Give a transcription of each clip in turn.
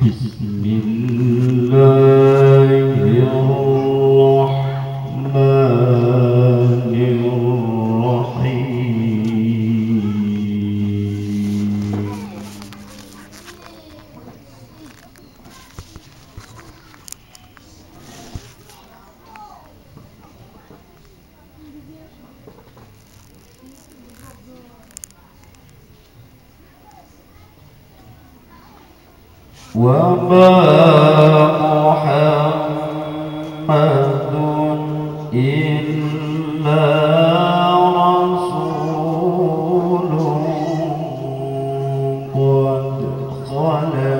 Bismillah. وما محمد إلا قد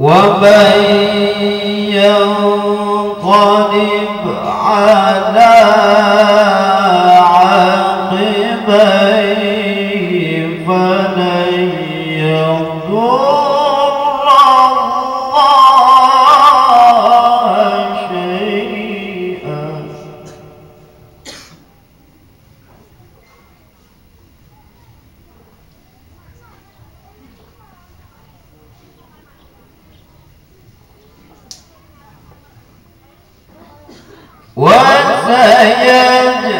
ومن ينقلب على Yeah, yeah.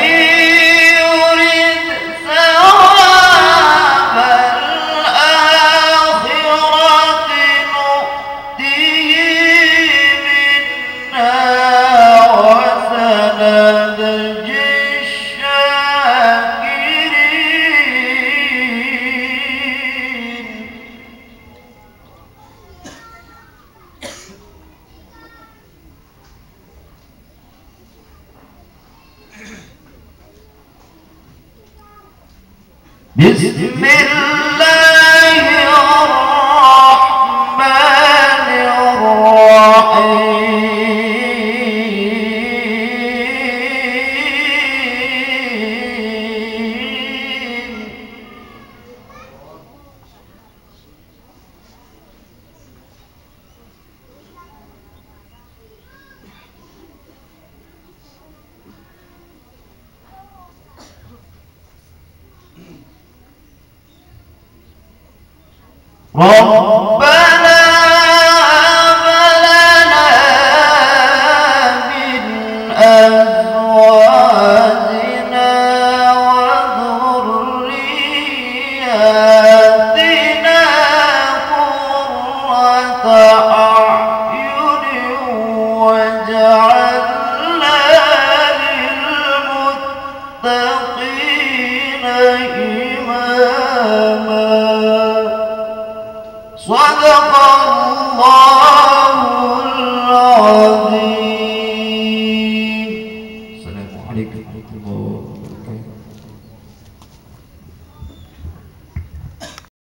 بسم الله. 哦。